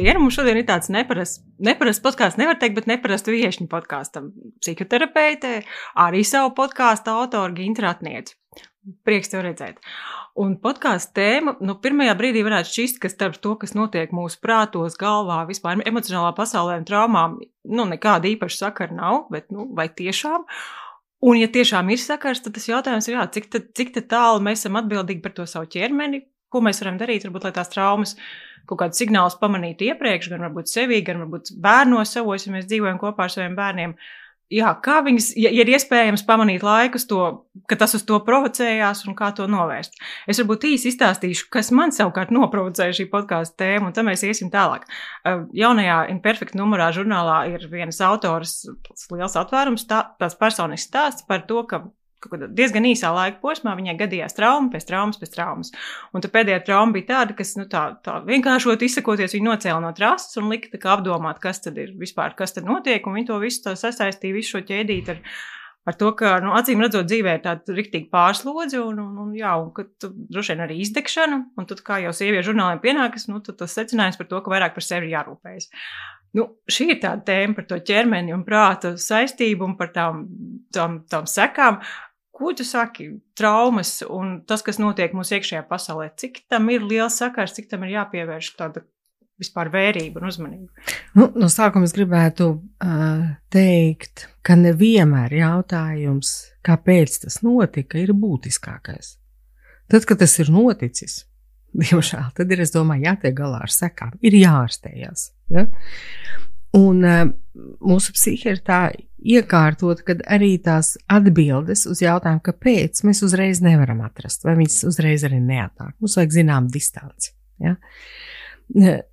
Labdien! Mums šodien ir tāds neparasts, neparasts podkāsts, nevar teikt, bet neparasts viešņu podkāstam. Psihoterapeite, arī savu podkāstu autoru Gintra Ratnieci. Prieks tev redzēt. Un podkāstu tēma, nu, pirmajā brīdī varētu šķist, ka starp to, kas notiek mūsu prātos, galvā, vispār emocionālā pasaulē un traumām, nu, nekāda īpaša sakara nav, bet, nu, vai tiešām? Un, ja tiešām ir sakars, tad tas jautājums ir, jā, cik, tad, cik tad tālu mēs esam atbildīgi par to savu ķermeni, ko mēs varam darīt, varbūt, lai tās traumas kaut kādus signālus pamanītu iepriekš, gan varbūt sevī, gan varbūt bērnos savos, ja mēs dzīvojam kopā ar saviem bērniem. Jā, kā viņas, ja, ja ir iespējams pamanīt laikus, to, ka tas uz to provocējās un kā to novērst. Es varbūt īsi izstāstīšu, kas man savukārt noprovocēja šī podkāstu tēmu, un tad mēs iesim tālāk. Jaunajā Imperfect numurā žurnālā ir vienas autors liels atvērums, tā, tās personisks stāsts par to, ka diezgan īsā laika posmā viņai gadījās trauma pēc traumas pēc traumas. Un pēdējā trauma bija tāda, kas, nu, tā, tā vienkāršot izsakoties, viņa nocēla no trases un lika apdomāt, kas tad ir vispār, kas tad notiek, viņa to visu to sasaistīja, visu šo ķēdīt ar, ar to, ka, nu, acīm redzot, dzīvē ir tāda riktīgi pārslodze, un, un, un jā, un ka tu droši vien arī izdegšana, un tad, kā jau sieviešu žurnāliem pienākas, nu, tas secinājums par to, ka vairāk par sevi jārūpējas. Nu, šī ir tā tēma par to ķermeni un prāta saistību un par tām, tām, tām sekām. Ko tu saki, traumas un tas, kas notiek mūsu iekšējā pasaulē, cik tam ir liels sakars, cik tam ir jāpievērš tāda vispār vērība un uzmanība? Nu, no sākuma es gribētu uh, teikt, ka nevienmēr jautājums, kāpēc tas notika, ir būtiskākais. Tad, kad tas ir noticis, diemžēl, tad ir, es domāju, jātiek galā ar sekām, ir jārastējās. Ja? Un uh, mūsu psihe ir tā iekārtot, ka arī tās atbildes uz jautājumu, kāpēc mēs uzreiz nevaram atrast, vai viņas uzreiz arī neatnāk. Mums vajag zinām distanci. Ja?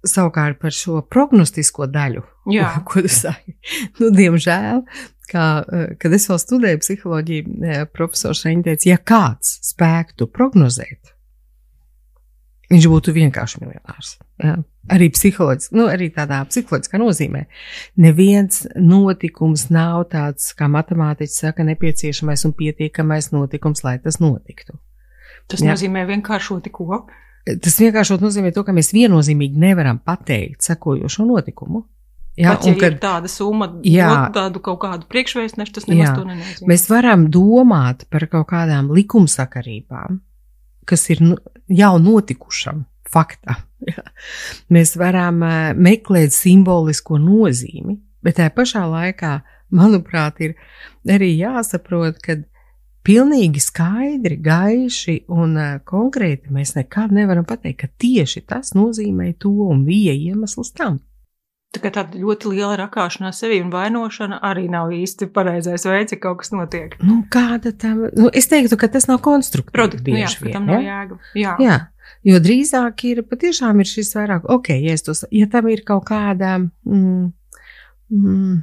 Savukārt par šo prognostisko daļu, Jā. ko tu saki, nu, diemžēl, kā, kad es vēl studēju psiholoģiju, eh, profesors Reņģi teica, ja kāds spētu prognozēt, viņš būtu vienkārši miljonārs. Ja? Arī nu, arī tādā psiholoģiskā nozīmē. Neviens notikums nav tāds, kā matemātiķis saka, nepieciešamais un pietiekamais notikums, lai tas notiktu. Tas ja? nozīmē vienkāršoti ko? Tas vienkāršot nozīmē to, ka mēs viennozīmīgi nevaram pateikt sekojošo notikumu. Jā, Pat, ja un kad ir tāda summa, jā, tādu kaut kādu priekšvēstnešu, tas nemaz jā, to nenozīmē. Mēs varam domāt par kaut kādām likumsakarībām, kas ir nu, jau notikušam faktam. Mēs varam meklēt simbolisko nozīmi, bet tajā pašā laikā, manuprāt, ir arī jāsaprot, ka pilnīgi skaidri, gaiši un konkrēti mēs nekad nevaram pateikt, ka tieši tas nozīmē to un bija iemesls tam. Tā tāda ļoti liela rakāšanās sevi un vainošana arī nav īsti pareizais veids, ja kaut kas notiek. Nu, kāda tam, nu, es teiktu, ka tas nav konstruktīvi. Produkti, nu, jā, vien, tam nav jēga. Jā. jā. Jo drīzāk ir patiešām ir šis vairāk, ok, ja, tos, ja tam ir kaut kāda. Mm, mm,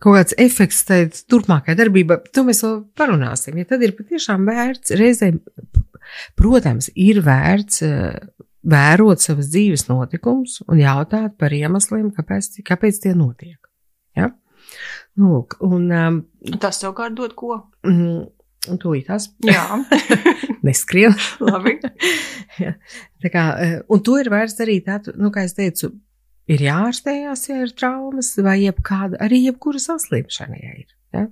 Kaut kāds efekts tai turpmākajai darbībai, to mēs vēl parunāsim. Ja tad ir patiešām vērts, reizēm, protams, ir vērts uh, vērot savas dzīves notikumus un jautāt par iemesliem, kāpēc, kāpēc tie notiek. Ja? Nu, lūk, un, um, tas savukārt dod ko? Mm, Un tūlītās. Jā, neskrien. Labi. ja. Tā kā, e, un to ir vērts darīt, tā, nu, kā es teicu, ir jārastējās, ja ir traumas, vai jebkāda, arī jebkura saslimšana, ja ir. Ja?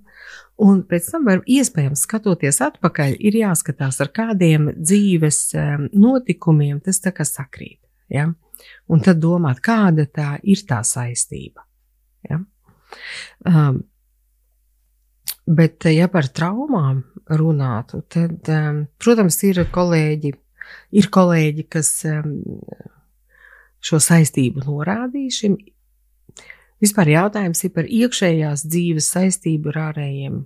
Un pēc tam, var, iespējams, skatoties atpakaļ, ir jāskatās, ar kādiem dzīves um, notikumiem tas tā kā sakrīt. Ja? Un tad domāt, kāda tā ir tā saistība. Ja? Um, Bet, ja par traumām runātu, tad, um, protams, ir kolēģi, ir kolēģi, kas um, šo saistību norādījuši. Vispār jautājums ir par iekšējās dzīves saistību ar ārējiem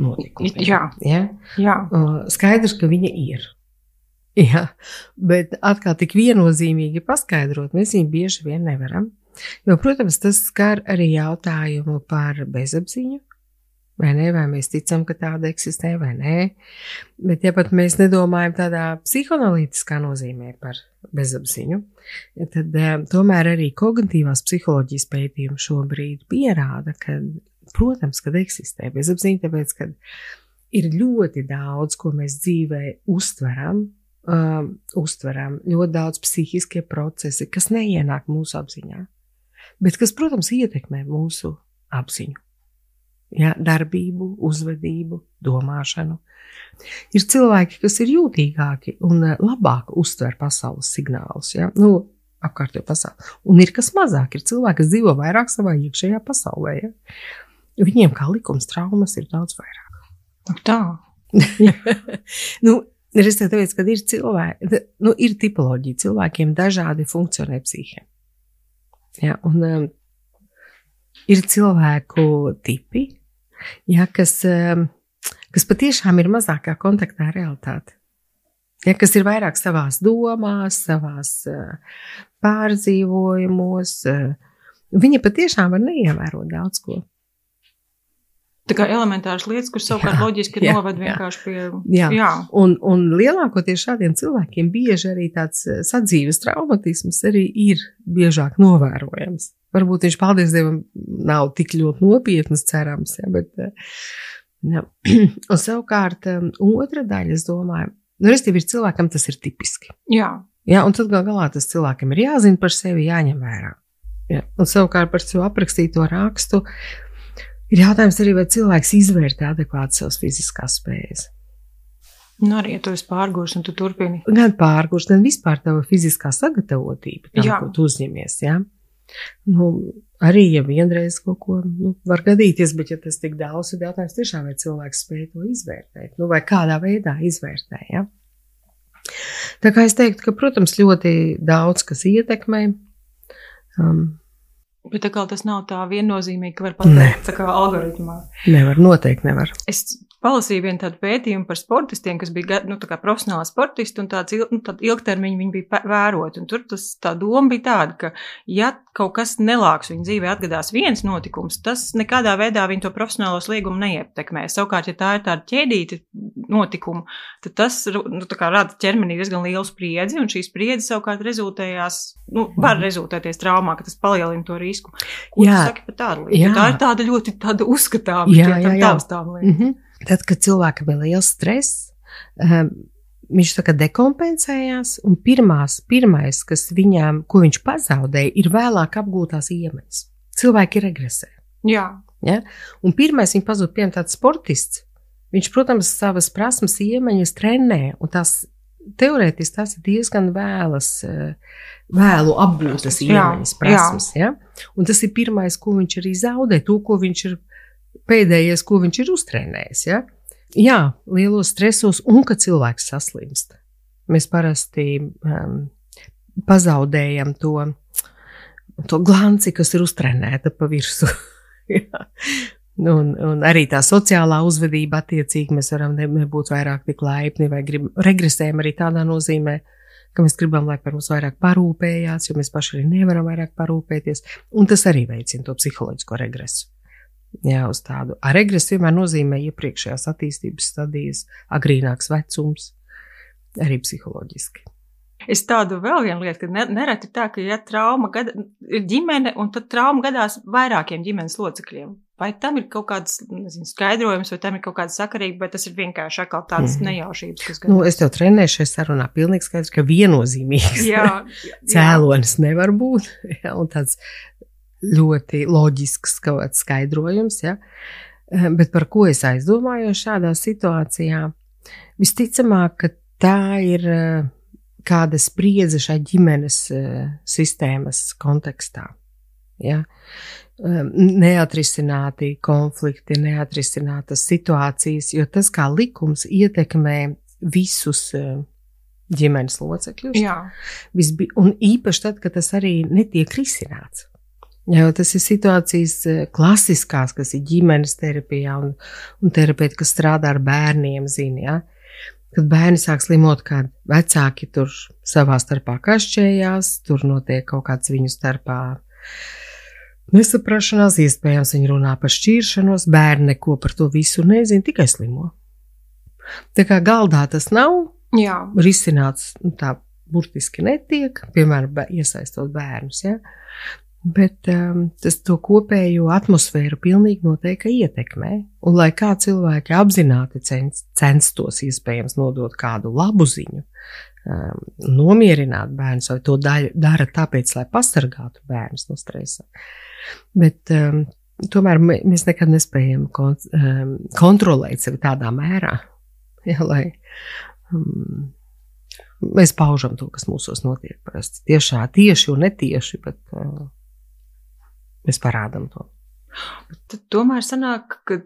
notikumiem. Jā, ja? jā. Uh, skaidrs, ka viņa ir. Jā, bet atkal tik viennozīmīgi paskaidrot, mēs viņu bieži vien nevaram. Jo, protams, tas skar arī jautājumu par bezapziņu, vai nē, vai mēs ticam, ka tāda eksistē vai nē. Bet, ja pat mēs nedomājam tādā psihoanalītiskā nozīmē par bezapziņu, tad um, tomēr arī kognitīvās psiholoģijas pētījumi šobrīd pierāda, ka, protams, kad eksistē bezapziņa, tāpēc, ka ir ļoti daudz, ko mēs dzīvē uztveram, uh, uztveram, ļoti daudz psihiskie procesi, kas neienāk mūsu apziņā, bet kas, protams, ietekmē mūsu apziņu. Ja, darbību, uzvedību, domāšanu. Ir cilvēki, kas ir jūtīgāki un labāk uztver pasaules signālus. Ja? Nu, apkārtējo pasauli. Un ir kas mazāk, ir cilvēki, kas dzīvo vairāk savā iekšējā pasaulē. Ja? Viņiem kā likums traumas ir daudz vairāk. Nu, tā. nu, teiktu, tāpēc, ka ir cilvēki, nu, ir tipoloģija, cilvēkiem dažādi funkcionē psihē. Ja, un um, ir cilvēku tipi, ja, kas, um, kas patiešām ir mazākā kontaktā ar realitāti. Ja, kas ir vairāk savās domās, savās uh, pārdzīvojumos, uh, viņi patiešām var neievērot daudz ko. Tā kā elementāras lietas, kuras savukārt jā, loģiski jā, noved vienkārši pie. Jā, jā. Un, un lielākoties šādiem cilvēkiem bieži arī tāds uh, sadzīves traumatisms arī ir biežāk novērojams. Varbūt viņš, paldies Dievam, nav tik ļoti nopietnas, cerams, ja, bet. Ja. Un savukārt, um, otra daļa, es domāju, Nu, Restīvi ir cilvēkam tas ir tipiski. Jā. Jā, un tad gal galā tas cilvēkam ir jāzina par sevi, jāņem vērā. Jā. Un savukārt par šo aprakstīto rakstu ir jautājums arī, vai cilvēks izvērtē adekvāti savas fiziskās spējas. Nu, arī, ja tu esi pārgūst un tu turpini. Gan pārgūst, gan vispār tava fiziskā sagatavotība tam, Jā. ko tu uzņemies. Jā. Nu, arī, ja vienreiz kaut ko nu, var gadīties, bet, ja tas tik daudz, tad jautājums tiešām, vai cilvēks spēj to izvērtēt, nu, vai kādā veidā izvērtē. Ja? Tā kā es teiktu, ka, protams, ļoti daudz kas ietekmē. Um, Bet tā kā tas nav tā viennozīmīgi, ka var pateikt, tā kā algoritmā. Nevar, noteikti nevar. Es palasīju vienu tādu pētījumu par sportistiem, kas bija nu, profesionāli sportisti un tāds il, nu, tād ilgtermiņi viņi bija vēroti. Tur tas, tā doma bija tāda, ka, ja kaut kas nelāks viņa dzīvē atgadās viens notikums, tas nekādā veidā viņa to profesionālo sliegumu neietekmē. Savukārt, ja tā ir tāda ķēdīta notikuma, tad tas nu, rada ķermenī diezgan lielu spriedzi, un šī spriedze savukārt rezultējās, nu, var mhm. rezultēties traumā, ka tas palielina to risku. Ko jā? Tā ir tāda ļoti tāda uzskatāma, jā, jā, jā. taustām lieta. Mm -hmm. Tad, kad cilvēkam ir liels stress, um, viņš tā kā dekompensējās, un pirmās, pirmais, kas viņām, ko viņš pazaudēja, ir vēlāk apgūtās iemaņas. Cilvēki regresē. Jā. Ja? Un pirmais viņa pazūd, piemēram, tāds sportists. Viņš, protams, savas prasmes, iemaņas trenē, un tās teorētiski tās ir diezgan vēlas, eh, vēlu apgūtas iemaņas, prasmes. Jā. Ja? Un tas ir pirmais, ko viņš arī zaudē, to, ko viņš ir pēdējais, ko viņš ir uztrenējis. Ja? Jā, lielos stresos, un kad cilvēks saslimst, mēs parasti um, pazaudējam to, to glanci, kas ir uztrenēta pa virsmu. un, un arī tā sociālā uzvedība, attiecīgi, mēs varam nebūt vairāk tik laipni vai grib, regresējam arī tādā nozīmē, ka mēs gribam, lai par mums vairāk parūpējās, jo mēs paši arī nevaram vairāk parūpēties, un tas arī veicina to psiholoģisko regresu. Jā, uz tādu. Regresu vienmēr nozīmē iepriekšējās attīstības stadijas, agrīnāks vecums, arī psiholoģiski. Es tādu vēl vienu lietu, ka nereti tā, ka ja trauma gada, ir ģimene, un tad trauma gadās vairākiem ģimenes locekļiem. Vai tam ir kaut kāds nezinu, skaidrojums, vai tam ir kaut kāda sakarība, vai tas ir vienkārši atkal tādas mm. nejaušības, kas gadās? Nu, es tev trenēju šajā sarunā pilnīgi skaidrs, ka viennozīmīgs jā, jā. cēlonis nevar būt. Jā, un tāds ļoti loģisks kaut kāds skaidrojums, ja? Eh, bet par ko es aizdomājos šādā situācijā? Visticamāk, ka tā ir eh, kāda spriedze šai ģimenes eh, sistēmas kontekstā. Ja? Neatrisināti konflikti, neatrisinātas situācijas, jo tas kā likums ietekmē visus ģimenes locekļus. Jā. Visbi, un īpaši tad, kad tas arī netiek risināts. Jā, tas ir situācijas eh, klasiskās, kas ir ģimenes terapijā, un, un terapeiti, kas strādā ar bērniem, zina, ja? kad bērni sāk slimot, kad vecāki tur savā starpā kašķējās, tur notiek kaut kāds viņu starpā nesaprašanās, iespējams, viņi runā par šķiršanos, bērni neko par to visu nezina, tikai slimo. Tā kā galdā tas nav Jā. risināts, nu, tā burtiski netiek, piemēram, iesaistot bērnus. Ja? Bet um, tas to kopējo atmosfēru pilnīgi noteikti ietekmē. Un, lai kā cilvēki apzināti cens, censtos iespējams nodot kādu labu ziņu, um, nomierināt bērnus, vai to daļ, dara tāpēc, lai pasargātu bērnus no stresa. Bet um, tomēr mēs nekad nespējam kon, um, kontrolēt sevi tādā mērā, ja, lai um, mēs paužam to, kas mūsos notiek. Parasti tiešā, tieši un netieši, bet uh, mēs parādām to. Tad tomēr sanāk, ka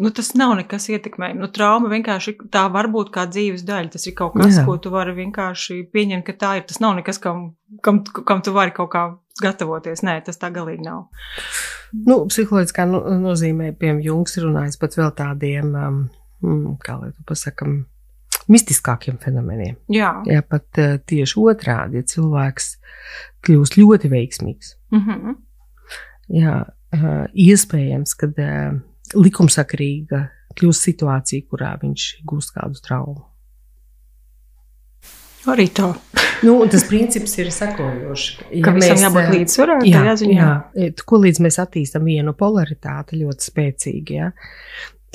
nu, tas nav nekas ietekmējams. Nu, trauma vienkārši tā var būt kā dzīves daļa. Tas ir kaut kas, Jā. ko tu vari vienkārši pieņemt, ka tā ir. Tas nav nekas, kam, kam, kam tu vari kaut kā gatavoties. Nē, tas tā galīgi nav. Nu, psiholoģiskā no, nozīmē, piemēram, Jungs runājas pat vēl tādiem, um, mm, kā lai to pasakam, mistiskākiem fenomeniem. Jā, Jā pat uh, tieši otrādi, ja cilvēks kļūst ļoti veiksmīgs. mm -hmm. Jā, iespējams, ka uh, likumsakarīga kļūst situācija, kurā viņš gūst kādu traumu. Arī tā. nu, tas princips ir sekojošs. Ja ka visam jābūt līdzsvarā, jā, ziņā. jā, ko līdz mēs attīstam vienu polaritāti ļoti spēcīgi, ja,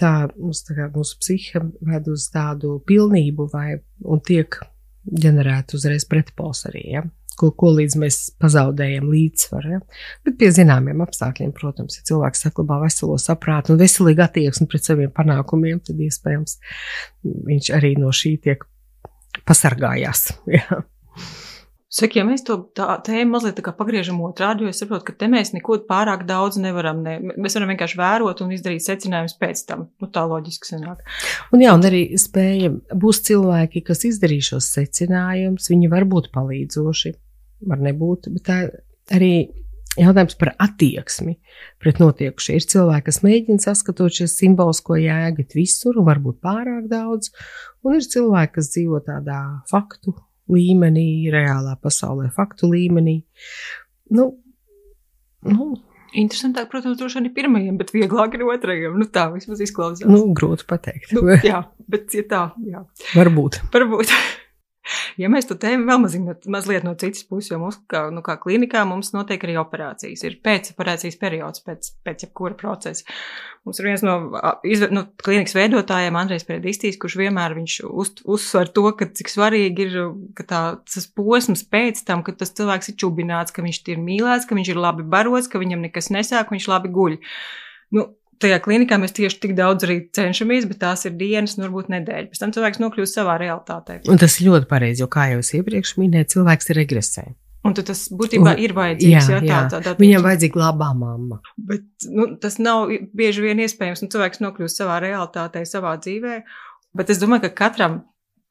tā, mums, tā kā, mūsu psihe ved uz tādu pilnību vai, un tiek ģenerēta uzreiz pretpols arī, ja? Ko, ko līdz mēs pazaudējam līdzsvaru. Ja? Bet pie zināmiem apstākļiem, protams, ja cilvēks saglabā veselo saprātu un veselīgu attieksmi pret saviem panākumiem, tad iespējams viņš arī no šī tiek pasargājās. Ja? Saka, ja mēs to tā, tēmu mazliet pagriežam otrādi, jo es saprotu, ka te mēs neko pārāk daudz nevaram. Ne, mēs varam vienkārši vērot un izdarīt secinājumus pēc tam. Nu, tā loģiski sanāk. Un jā, un arī spēja būs cilvēki, kas izdarīs šos secinājumus, viņi var būt palīdzoši, var nebūt, bet tā arī jautājums par attieksmi pret notiekušo. Ir cilvēki, kas mēģina saskatot šīs simbolisko jēgu visur, un varbūt pārāk daudz, un ir cilvēki, kas dzīvo tādā faktu līmenī, reālā pasaulē, faktu līmenī. Nu, nu, Interesantāk, protams, droši vien ir pirmajam, bet vieglāk ir otrajam. Nu, tā vismaz izklausās. Nu, grūti pateikt. Nu, jā, bet ja tā, jā. Varbūt. Varbūt. Ja mēs to tēmu vēl mazliet, mazliet no citas puses, jo mums, kā, nu, kā klinikā, mums notiek arī operācijas. Ir pēcoperācijas periods pēc, pēc jebkura procesa. Mums ir viens no, izve, no klinikas veidotājiem, Andrejs Predistīs, kurš vienmēr uz, uzsver to, ka cik svarīgi ir tā, tas posms pēc tam, kad tas cilvēks ir čubināts, ka viņš ir mīlēts, ka viņš ir labi barots, ka viņam nekas nesāk, viņš labi guļ. Nu, tajā klinikā mēs tieši tik daudz arī cenšamies, bet tās ir dienas, nu, varbūt nedēļa. Pēc tam cilvēks nokļūst savā realitātē. Un tas ir ļoti pareizi, jo, kā jau es iepriekš minēju, cilvēks ir regresē. Un tas būtībā un, ir vajadzīgs. Jā, jā, jā. Tā, tā, tā, Viņam vajadzīga labā mamma. Bet nu, tas nav bieži vien iespējams. Nu, cilvēks nokļūst savā realitātē, savā dzīvē. Bet es domāju, ka katram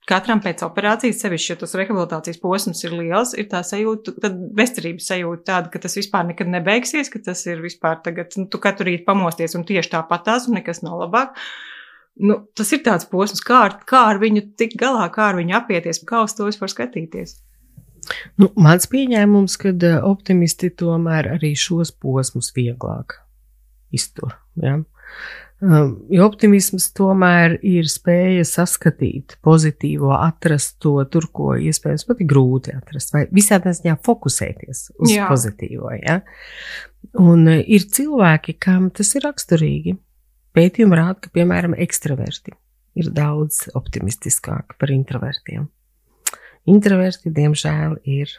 katram pēc operācijas, sevišķi, ja tas rehabilitācijas posms ir liels, ir tā sajūta, tad bezcerības sajūta tāda, ka tas vispār nekad nebeigsies, ka tas ir vispār tagad, nu, tu katru rītu pamosties un tieši tāpatās un nekas nav labāk. Nu, tas ir tāds posms, kā ar, kā ar viņu tik galā, kā ar viņu apieties, kā uz to vispār skatīties. Nu, mans pieņēmums, ka eh, optimisti tomēr arī šos posmus vieglāk iztur. Ja? Um, jo optimisms tomēr ir spēja saskatīt pozitīvo, atrast to tur, ko iespējams pat ir grūti atrast, vai visādi ziņā fokusēties uz Jā. pozitīvo. Ja? Un uh, ir cilvēki, kam tas ir raksturīgi. Pētījumi rāda, ka, piemēram, ekstraverti ir daudz optimistiskāki par introvertiem. Introverti, diemžēl, ir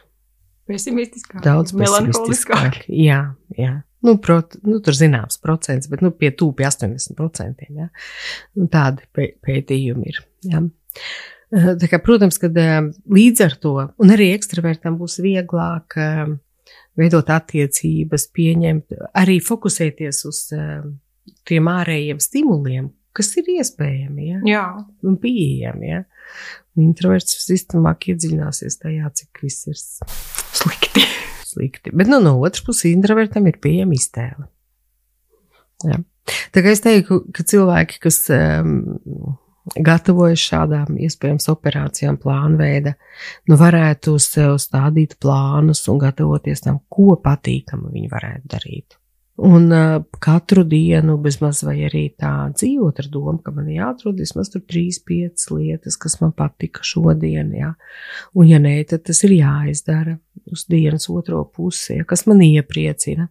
pesimistiskāki, daudz pesimistiskāki. Jā, jā. Nu, prot, nu, tur zināms procents, bet nu, pie tūpi 80%. Ja? Nu, tādi pētījumi ir. Ja? Eh, tā kā, protams, ka eh, līdz ar to, un arī ekstravertam būs vieglāk eh, veidot attiecības, pieņemt, arī fokusēties uz tiem ārējiem stimuliem, kas ir iespējami ja? Jā. un pieejami. Ja? Introverts visticamāk iedziļināsies tajā, cik viss ir slikti slikti. Bet nu, no otras puses, introvertam ir pieejama iztēle. Ja. Tā kā es teiktu, ka cilvēki, kas um, gatavojas šādām iespējams operācijām, plānu veida, nu varētu sev stādīt plānus un gatavoties tam, ko patīkamu viņi varētu darīt. Un uh, katru dienu, bezmaz vai arī tā dzīvot ar domu, ka man jāatrod vismaz tur trīs, piecas lietas, kas man patika šodien, jā. Un ja nē, tad tas ir jāizdara uz dienas otro pusi, ja, kas man iepriecina.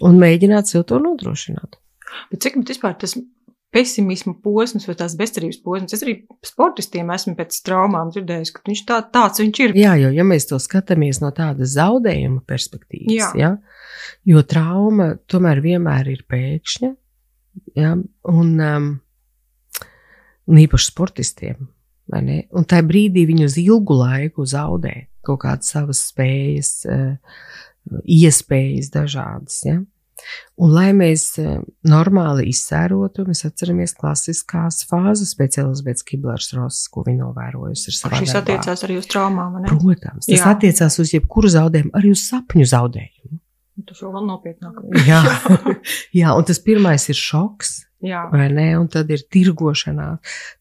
Un mēģināt sev to nodrošināt. Bet cik vispār tas pesimisma posms vai tās bezcerības posms. Es arī sportistiem esmu pēc traumām dzirdējis, ka viņš tā, tāds viņš ir. Jā, jo ja mēs to skatāmies no tādas zaudējuma perspektīvas, jā. Jā, jo trauma tomēr vienmēr ir pēkšņa, jā, un, um, un īpaši sportistiem. Un tajā brīdī viņi uz ilgu laiku zaudē kaut kādas savas spējas, uh, iespējas dažādas. Ja? Un, lai mēs eh, normāli izsērotu, mēs atceramies klasiskās fāzes pēc Elizabetes Kiblers Rosas, ko viņa novērojusi ar savām. Šis attiecās arī uz traumām, ne? Protams, tas Jā. attiecās uz jebkuru zaudējumu, arī uz sapņu zaudējumu. Tas jau vēl nopietnāk. Jā. Jā, un tas pirmais ir šoks, Jā. vai ne, un tad ir tirgošanā,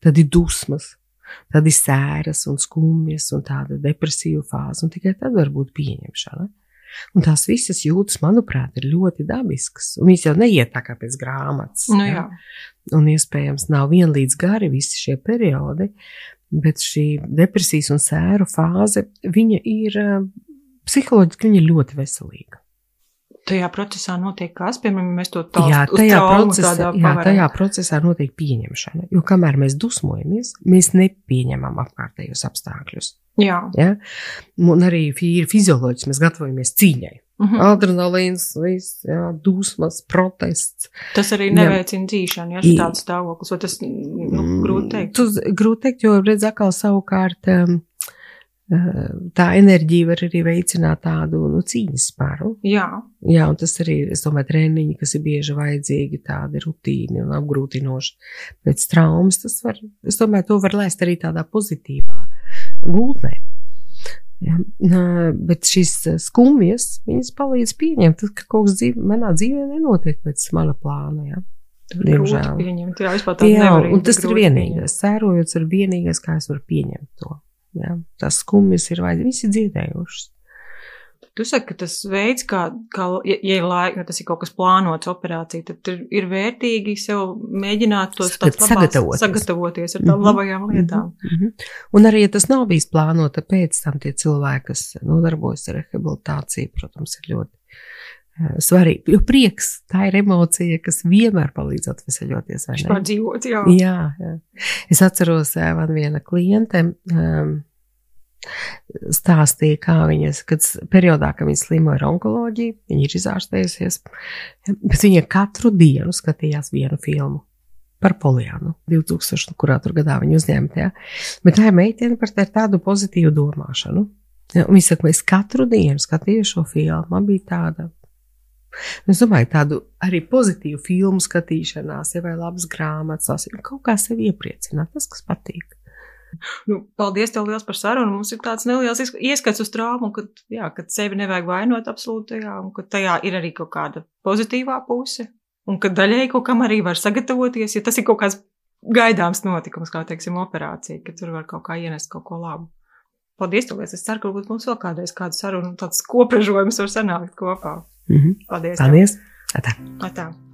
tad ir dusmas. Tad ir sēras un skumjas un tāda depresīva fāze, un tikai tad var būt pieņemšana. Un tās visas jūtas, manuprāt, ir ļoti dabiskas. Un viņas jau neiet tā kā pēc grāmatas. Nu, jā. Ja? Un iespējams, nav vienlīdz gari visi šie periodi, bet šī depresijas un sēru fāze, viņa ir psiholoģiski viņa ļoti veselīga. Tajā procesā notiek kas, piemēram, mēs to tādu jā, tajā procesā, jā, tajā procesā notiek pieņemšana. Jo kamēr mēs dusmojamies, mēs nepieņemam apkārtējos apstākļus. Jā. Ja? Un arī ir fizioloģiski, mēs gatavojamies cīņai. Mhm. -huh. Adrenalīns, viss, jā, dusmas, protests. Tas arī neveicina dzīšanu, ja tāds stāvoklis, vai tas, nu, grūti teikt. Tas grūti teikt, jo, redz, atkal savukārt, um, tā enerģija var arī veicināt tādu, nu, cīņas spāru. Jā. Jā, un tas arī, es domāju, treniņi, kas ir bieži vajadzīgi, tādi rutīni un apgrūtinoši pēc traumas, tas var, es domāju, to var laist arī tādā pozitīvā gultnē. Ja, bet šīs skumjas, viņas palīdz pieņemt, ka kaut kas dzīve, manā dzīvē nenotiek pēc mana plāna. Ja. Diemžēl. Pieņemt, jā, jā un tas ir vienīgais. Sērojot, ir vienīgais, kā es varu pieņemt to. Ja. Tas skumjas ir vajadzīgi, visi dziedējušas. Tu saki, ka tas veids, kā, kā ja, ja ir laika, tas ir kaut kas plānots operācija, tad ir vērtīgi sev mēģināt tos sagatavoties. sagatavoties ar tām mm -hmm. labajām lietām. Mm -hmm. Un arī, ja tas nav bijis plānota, pēc tam tie cilvēki, kas nodarbojas ar rehabilitāciju, protams, ir ļoti svarīgi. Jo prieks, tā ir emocija, kas vienmēr palīdz atvesaļoties. Vispār dzīvot, jā. Jā, jā. Es atceros, man viena kliente. Um, stāstīja, kā viņas, kad periodā, kad viņa slimoja ar onkoloģiju, viņa ir izārstējusies, bet viņa katru dienu skatījās vienu filmu par Polijānu, 2000, kurā tur gadā viņa uzņemta. Ja? Bet tā ir meitene par tādu pozitīvu domāšanu. Ja? Un viņa saka, es katru dienu skatījos šo filmu, man bija tāda. Es domāju, tādu arī pozitīvu filmu skatīšanās, ja vai labas grāmatas, kaut kā sevi iepriecināt, tas, kas patīk. Nu, paldies tev liels par sarunu. Mums ir tāds neliels ieskats uz traumu, kad, jā, kad sevi nevajag vainot absolūtajā, un ka tajā ir arī kaut kāda pozitīvā puse, un ka daļai kaut kam arī var sagatavoties, ja tas ir kaut kāds gaidāms notikums, kā teiksim, operācija, ka tur var kaut kā ienest kaut ko labu. Paldies, tev, es ceru, ka mums vēl kādreiz kāda saruna, tāds kopražojums var sanākt kopā. Mm -hmm. Paldies! Paldies! Tev. Atā. Atā.